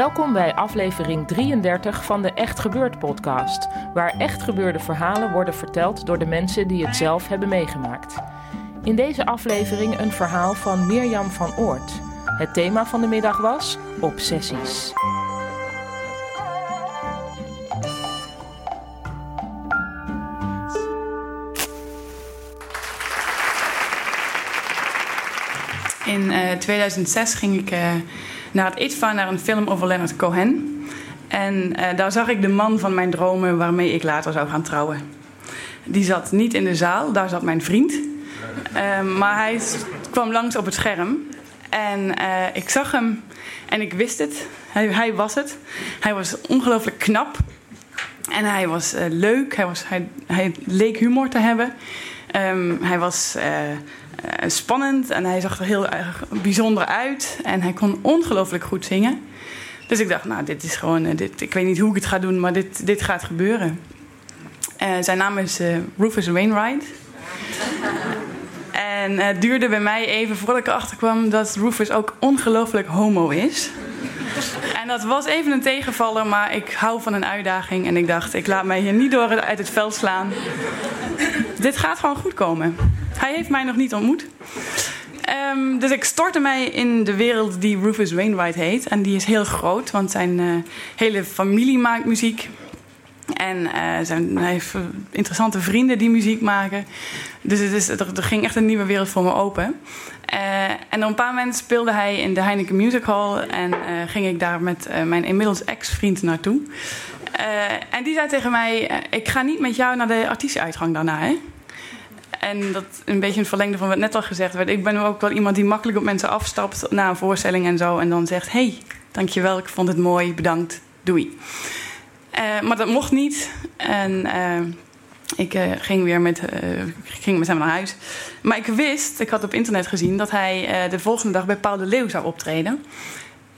Welkom bij aflevering 33 van de Echt Gebeurd podcast, waar echt gebeurde verhalen worden verteld door de mensen die het zelf hebben meegemaakt. In deze aflevering een verhaal van Mirjam van Oort. Het thema van de middag was obsessies. In eh, 2006 ging ik eh, naar het ITVA, naar een film over Leonard Cohen. En eh, daar zag ik de man van mijn dromen waarmee ik later zou gaan trouwen. Die zat niet in de zaal, daar zat mijn vriend. Ehm, maar hij kwam langs op het scherm. En eh, ik zag hem en ik wist het. Hij, hij was het. Hij was ongelooflijk knap. En hij was eh, leuk. Hij, was, hij leek humor te hebben. Ehm, hij was eh, eh, spannend en hij zag er heel bijzonder uit. En hij kon ongelooflijk goed zingen. Dus ik dacht, nou, dit is gewoon, eh, dit, ik weet niet hoe ik het ga doen, maar dit, dit gaat gebeuren. Zijn naam is Rufus Wainwright. En het duurde bij mij even voordat ik erachter kwam dat Rufus ook ongelooflijk homo is. En dat was even een tegenvaller, maar ik hou van een uitdaging. En ik dacht, ik laat mij hier niet door uit het veld slaan. Dit gaat gewoon goed komen. Hij heeft mij nog niet ontmoet. Ehm, dus ik stortte mij in de wereld die Rufus Wainwright heet. En die is heel groot, want zijn eh, hele familie maakt muziek. En eh, zijn, hij heeft eh, interessante vrienden die muziek maken. Dus het is, er, ging echt een nieuwe wereld voor me open. En op een paar momenten speelde hij in de Heineken Music Hall. En ging ik daar met mijn inmiddels ex-vriend naartoe. Eh, en die zei tegen mij: eh, Ik ga niet met jou naar de artiestenuitgang daarna. Hè? En dat een beetje een verlengde van wat net al gezegd werd. Ik ben ook wel iemand die makkelijk op mensen afstapt na een voorstelling en zo. En dan zegt: Hey, dankjewel, ik vond het mooi, bedankt, doei. Eh, maar dat mocht niet. En ik ging weer met, ging met hem naar huis. Maar ik wist, ik had op internet gezien, dat hij de volgende dag bij Paul de Leeuw zou optreden.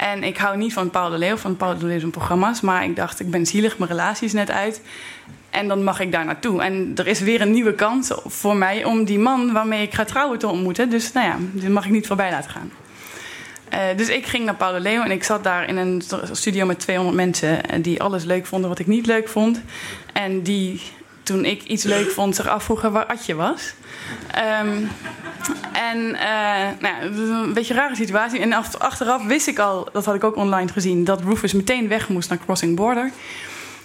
En ik hou niet van Paul de Leeuw, van Paul de Leeuw zijn programma's. Maar ik dacht, ik ben zielig, mijn relatie is net uit. En dan mag ik daar naartoe. En er is weer een nieuwe kans voor mij om die man waarmee ik ga trouwen te ontmoeten. Dus nou ja, die mag ik niet voorbij laten gaan. Eh, dus ik ging naar Paul de Leeuw en ik zat daar in een studio met 200 mensen eh, die alles leuk vonden wat ik niet leuk vond. En die, toen ik iets leuk vond, zich afvroegen waar Atje was. Ehm, en eh, nou dat een beetje een rare situatie. En ach- achteraf wist ik al, dat had ik ook online gezien, dat Rufus meteen weg moest naar Crossing Border.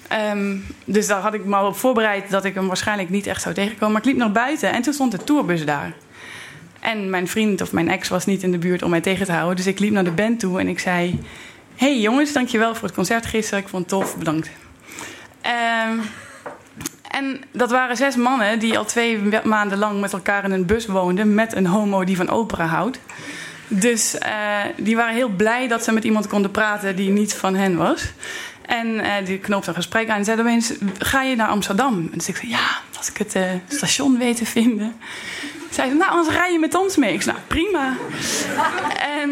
Ehm, dus daar had ik me al op voorbereid dat ik hem waarschijnlijk niet echt zou tegenkomen. Maar ik liep naar buiten en toen stond de tourbus daar. En mijn vriend of mijn ex was niet in de buurt om mij tegen te houden. Dus ik liep naar de band toe en ik zei... hey jongens, dankjewel voor het concert gisteren. Ik vond het tof, bedankt. Ehm, en dat waren zes mannen die al twee we- maanden lang met elkaar in een bus woonden... met een homo die van opera houdt. Dus eh, die waren heel blij dat ze met iemand konden praten die niet van hen was. En eh, die knoopte een gesprek aan en zei opeens... ga je naar Amsterdam? En dus ik zei, ja, als ik het eh, station weet te vinden... Zei ze, nou, anders rij je met ons mee. Ik zei, nou, prima. En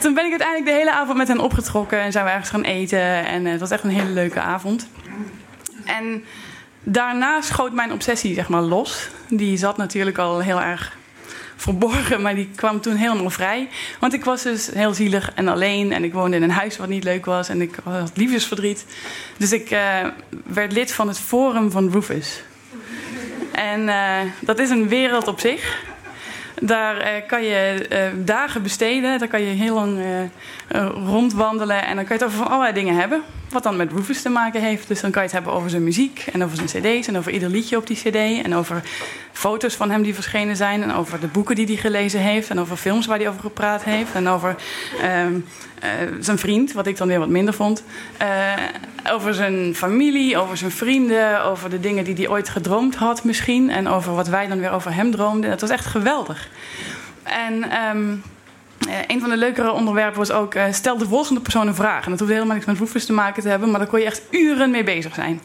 toen ben ik uiteindelijk de hele avond met hen opgetrokken en zijn we ergens gaan eten. En het was echt een hele leuke avond. En daarna schoot mijn obsessie, zeg maar, los. Die zat natuurlijk al heel erg verborgen, maar die kwam toen helemaal vrij. Want ik was dus heel zielig en alleen en ik woonde in een huis wat niet leuk was en ik had liefdesverdriet. Dus ik eh, werd lid van het Forum van Rufus. En eh, dat is een wereld op zich. Daar eh, kan je dagen besteden. Daar kan je heel lang rondwandelen. En dan kan je het over allerlei dingen hebben. Wat dan met Rufus te maken heeft. Dus dan kan je het hebben over zijn muziek. En over zijn cd's. En over ieder liedje op die cd. En over foto's van hem die verschenen zijn. En over de boeken die hij gelezen heeft. En over films waar hij over gepraat heeft. En over ehm, eh, zijn vriend, wat ik dan weer wat minder vond. Eh, over zijn familie, over zijn vrienden. Over de dingen die hij ooit gedroomd had misschien. En over wat wij dan weer over hem droomden. Dat was echt geweldig. En ehm, eh, een van de leukere onderwerpen was ook... eh, stel de volgende persoon een vraag. En dat hoefde helemaal niks met Rufus te maken te hebben... maar daar kon je echt uren mee bezig zijn.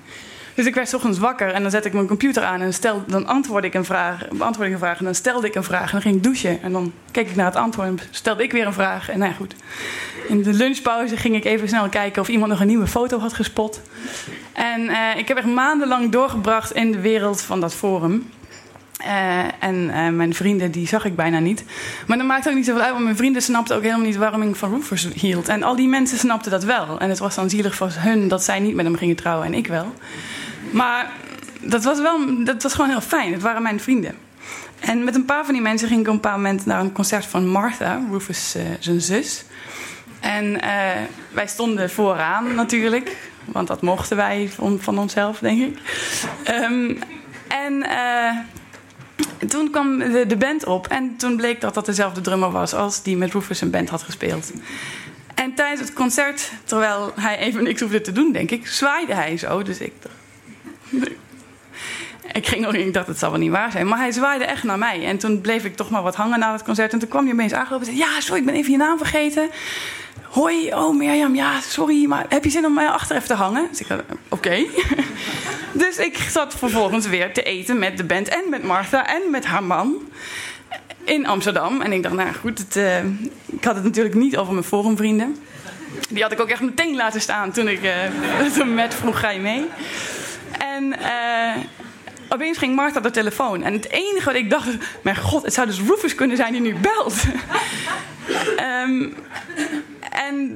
Dus ik werd ochtends wakker en dan zette ik mijn computer aan... en stel, dan antwoordde ik een vraag, beantwoordde ik een vraag... en dan stelde ik een vraag en dan ging ik douchen. En dan keek ik naar het antwoord en stelde ik weer een vraag. En nou goed. In de lunchpauze ging ik even snel kijken... of iemand nog een nieuwe foto had gespot. En eh, ik heb echt maandenlang doorgebracht in de wereld van dat forum... Eh, en eh, mijn vrienden, die zag ik bijna niet. Maar dat maakt ook niet zoveel uit, want mijn vrienden snapten ook helemaal niet waarom ik van Roofers hield. En al die mensen snapten dat wel. En het was dan zielig voor hun dat zij niet met hem gingen trouwen en ik wel. Maar dat was, wel, dat was gewoon heel fijn. Het waren mijn vrienden. En met een paar van die mensen ging ik op een paar moment naar een concert van Martha, Rufus uh, zijn zus. En wij stonden vooraan natuurlijk, want dat mochten wij van, van onszelf, denk ik. Um, en toen kwam de, de, band op en toen bleek dat dat dezelfde drummer was als die met Rufus een band had gespeeld. En tijdens het concert, terwijl hij even niks hoefde te doen, denk ik, zwaaide hij zo. Dus ik. Ik ging nog ik dacht, het zal wel niet waar zijn. Maar hij zwaaide echt naar mij. En toen bleef ik toch maar wat hangen na het concert. En toen kwam hij opeens aangelopen en zei: Ja, sorry, ik ben even je naam vergeten. Hoi, oh Mirjam, ja, sorry, maar heb je zin om mij achter even te hangen? Dus ik dacht, oké. dus ik zat vervolgens weer te eten met de band en met Martha en met haar man in Amsterdam. En ik dacht, nou goed, het, uh, ik had het natuurlijk niet over mijn forumvrienden. Die had ik ook echt meteen laten staan toen ik uh, toen Matt vroeg, ga je mee? En uh, opeens ging Martha de telefoon. En het enige wat ik dacht, mijn god, het zou dus Rufus kunnen zijn die nu belt. um,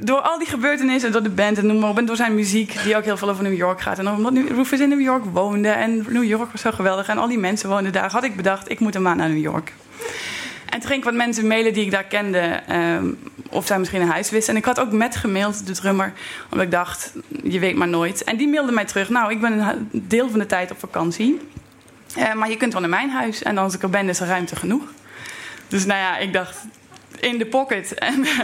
door al die gebeurtenissen, door de band en noem maar op, en door zijn muziek, die ook heel veel over New York gaat. En omdat Rufus in New York woonde en New York was zo geweldig en al die mensen woonden daar, had ik bedacht, ik moet een maand naar New York. En toen ging ik wat mensen mailen die ik daar kende, um, of zij misschien een huis wisten. En ik had ook met gemaild, de drummer, omdat ik dacht, je weet maar nooit. En die mailde mij terug, nou, ik ben een deel van de tijd op vakantie. Uh, maar je kunt wel naar mijn huis en als ik er ben, is er ruimte genoeg. Dus nou ja, ik dacht, in de pocket. En uh,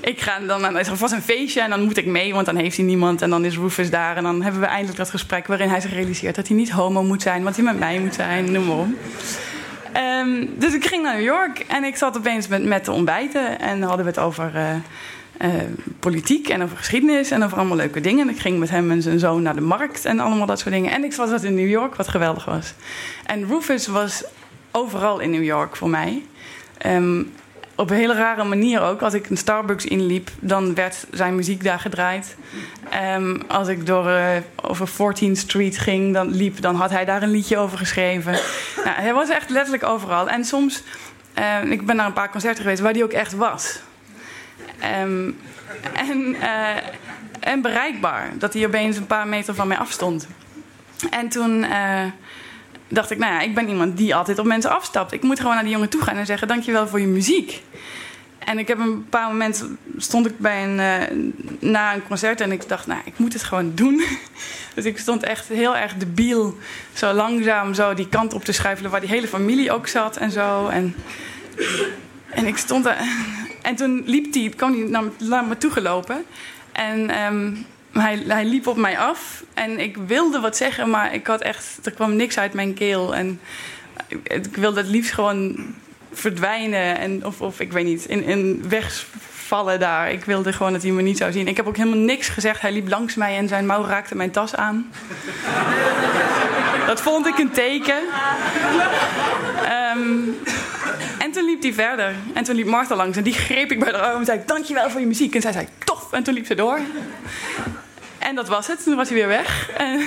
ik ga dan, dan is er een feestje en dan moet ik mee, want dan heeft hij niemand. En dan is Rufus daar en dan hebben we eindelijk dat gesprek waarin hij zich realiseert dat hij niet homo moet zijn, want hij met mij moet zijn, noem maar op. Um, dus ik ging naar New York en ik zat opeens met, met te ontbijten en hadden we het over uh, uh, politiek en over geschiedenis en over allemaal leuke dingen. En ik ging met hem en zijn zoon naar de markt en allemaal dat soort dingen. En ik zat in New York, wat geweldig was. En Rufus was overal in New York voor mij. Um, op een hele rare manier ook. Als ik een Starbucks inliep, dan werd zijn muziek daar gedraaid. Um, als ik door, uh, over 14th Street ging, dan liep, dan had hij daar een liedje over geschreven. nou, hij was echt letterlijk overal. En soms, uh, ik ben naar een paar concerten geweest waar hij ook echt was. Um, en, uh, en bereikbaar. Dat hij opeens een paar meter van mij afstond. En toen dacht ik, nou ja, ik ben iemand die altijd op mensen afstapt. Ik moet gewoon naar die jongen toe gaan en zeggen: Dankjewel voor je muziek. En ik heb een paar momenten stond ik bij een, uh, na een concert en ik dacht, nou, ik moet het gewoon doen. Dus ik stond echt heel erg debiel, zo langzaam zo die kant op te schuifelen waar die hele familie ook zat en zo. En, en ik stond er. En toen liep hij, kwam hij naar, me toe gelopen. En um, hij, hij, liep op mij af en ik wilde wat zeggen, maar ik had echt, er kwam niks uit mijn keel. En ik wilde het liefst gewoon verdwijnen en, of, of ik weet niet, in, in wegvallen daar. Ik wilde gewoon dat hij me niet zou zien. Ik heb ook helemaal niks gezegd. Hij liep langs mij en zijn mouw raakte mijn tas aan. dat vond ik een teken. Um, en toen liep hij verder. En toen liep Martha langs en die greep ik bij de arm en zei: Dankjewel voor je muziek. En zij zei: Tof. En toen liep ze door. En dat was het. Toen was hij weer weg. En,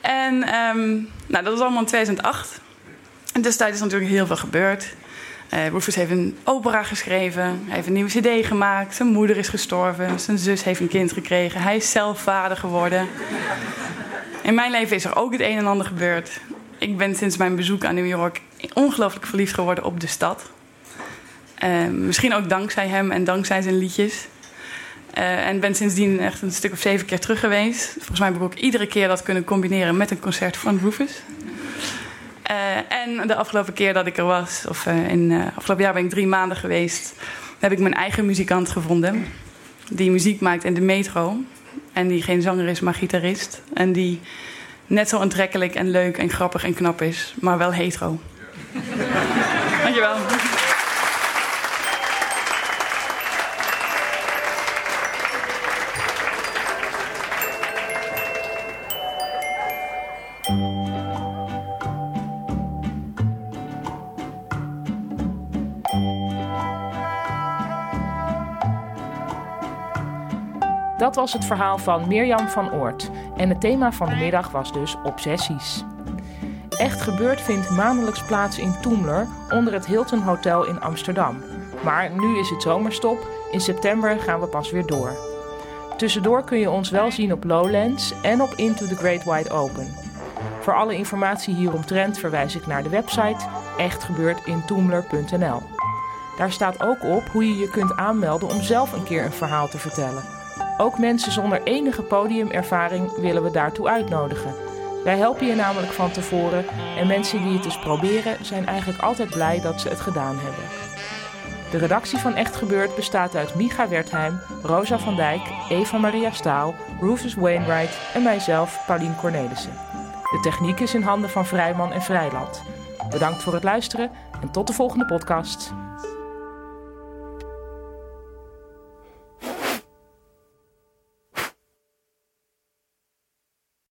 en um, nou, dat was allemaal in 2008. En destijds is natuurlijk heel veel gebeurd. Uh, Rufus heeft een opera geschreven. Hij heeft een nieuwe cd gemaakt. Zijn moeder is gestorven. Zijn zus heeft een kind gekregen. Hij is zelf vader geworden. In mijn leven is er ook het een en ander gebeurd. Ik ben sinds mijn bezoek aan New York ongelooflijk verliefd geworden op de stad. Uh, misschien ook dankzij hem en dankzij zijn liedjes. Uh, en ben sindsdien echt een stuk of zeven keer terug geweest. Volgens mij heb ik ook iedere keer dat kunnen combineren met een concert van Rufus. Uh, en de afgelopen keer dat ik er was, of uh, in afgelopen jaar ben ik drie maanden geweest, heb ik mijn eigen muzikant gevonden. Die muziek maakt in de metro. En die geen zanger is, maar gitarist. En die net zo aantrekkelijk en leuk en grappig en knap is, maar wel hetero. Dankjewel. Dat was het verhaal van Mirjam van Oort. En het thema van de middag was dus obsessies. Echt gebeurd vindt maandelijks plaats in Toemler onder het Hilton Hotel in Amsterdam. Maar nu is het zomerstop. In september gaan we pas weer door. Tussendoor kun je ons wel zien op Lowlands en op Into the Great Wide Open. Voor alle informatie hieromtrent verwijs ik naar de website echtgebeurtintoemler.nl. Daar staat ook op hoe je je kunt aanmelden om zelf een keer een verhaal te vertellen. Ook mensen zonder enige podiumervaring willen we daartoe uitnodigen. Wij helpen je namelijk van tevoren en mensen die het eens proberen zijn eigenlijk altijd blij dat ze het gedaan hebben. De redactie van Echt Gebeurd bestaat uit Micha Wertheim, Rosa van Dijk, Eva Maria Staal, Rufus Wainwright en mijzelf, Paulien Cornelissen. De techniek is in handen van Vrijman en Vrijland. Bedankt voor het luisteren en tot de volgende podcast.